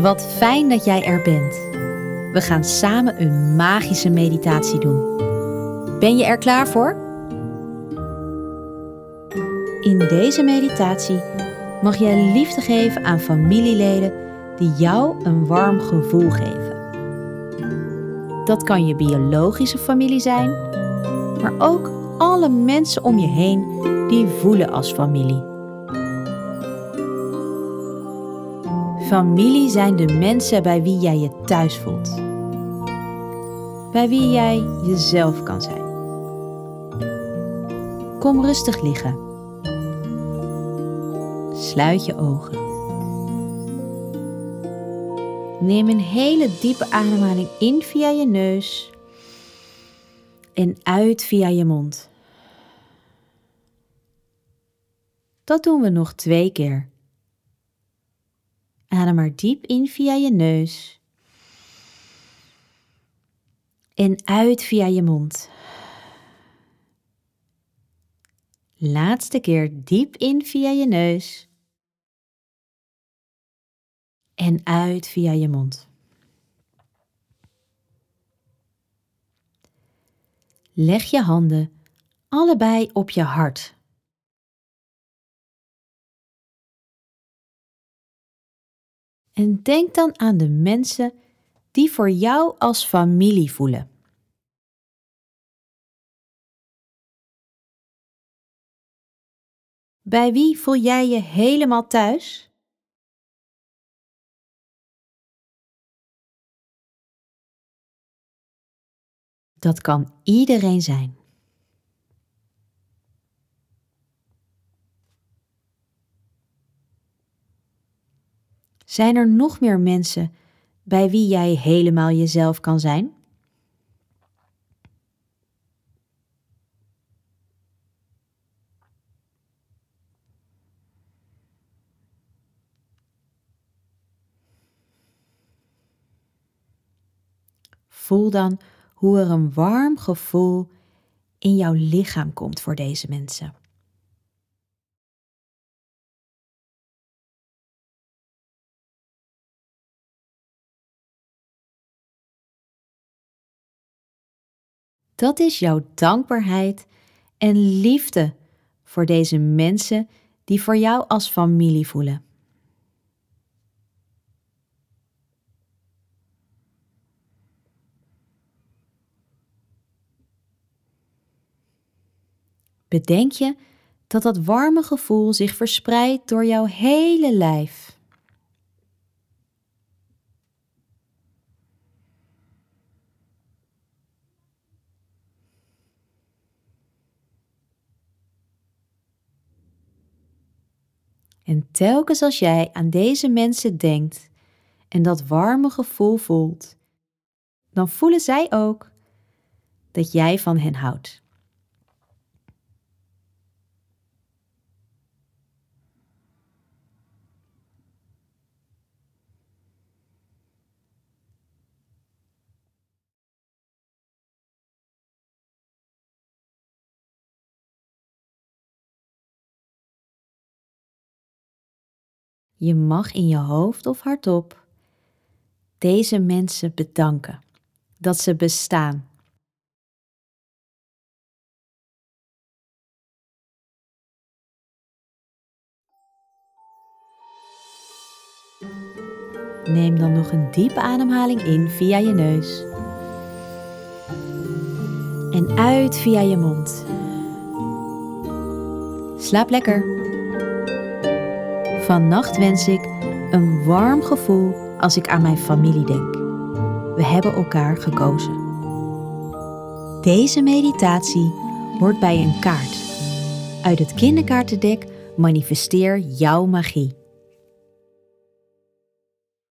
Wat fijn dat jij er bent. We gaan samen een magische meditatie doen. Ben je er klaar voor? In deze meditatie mag jij liefde geven aan familieleden die jou een warm gevoel geven. Dat kan je biologische familie zijn, maar ook alle mensen om je heen die voelen als familie. Familie zijn de mensen bij wie jij je thuis voelt. Bij wie jij jezelf kan zijn. Kom rustig liggen. Sluit je ogen. Neem een hele diepe ademhaling in via je neus en uit via je mond. Dat doen we nog twee keer. Adem maar diep in via je neus. En uit via je mond. Laatste keer diep in via je neus. En uit via je mond. Leg je handen allebei op je hart. En denk dan aan de mensen die voor jou als familie voelen. Bij wie voel jij je helemaal thuis? Dat kan iedereen zijn. Zijn er nog meer mensen bij wie jij helemaal jezelf kan zijn? Voel dan hoe er een warm gevoel in jouw lichaam komt voor deze mensen. Dat is jouw dankbaarheid en liefde voor deze mensen die voor jou als familie voelen. Bedenk je dat dat warme gevoel zich verspreidt door jouw hele lijf. En telkens als jij aan deze mensen denkt en dat warme gevoel voelt, dan voelen zij ook dat jij van hen houdt. Je mag in je hoofd of hardop deze mensen bedanken dat ze bestaan. Neem dan nog een diepe ademhaling in via je neus. En uit via je mond. Slaap lekker. Vannacht wens ik een warm gevoel als ik aan mijn familie denk. We hebben elkaar gekozen. Deze meditatie hoort bij een kaart. Uit het kinderkaartendek manifesteer jouw magie.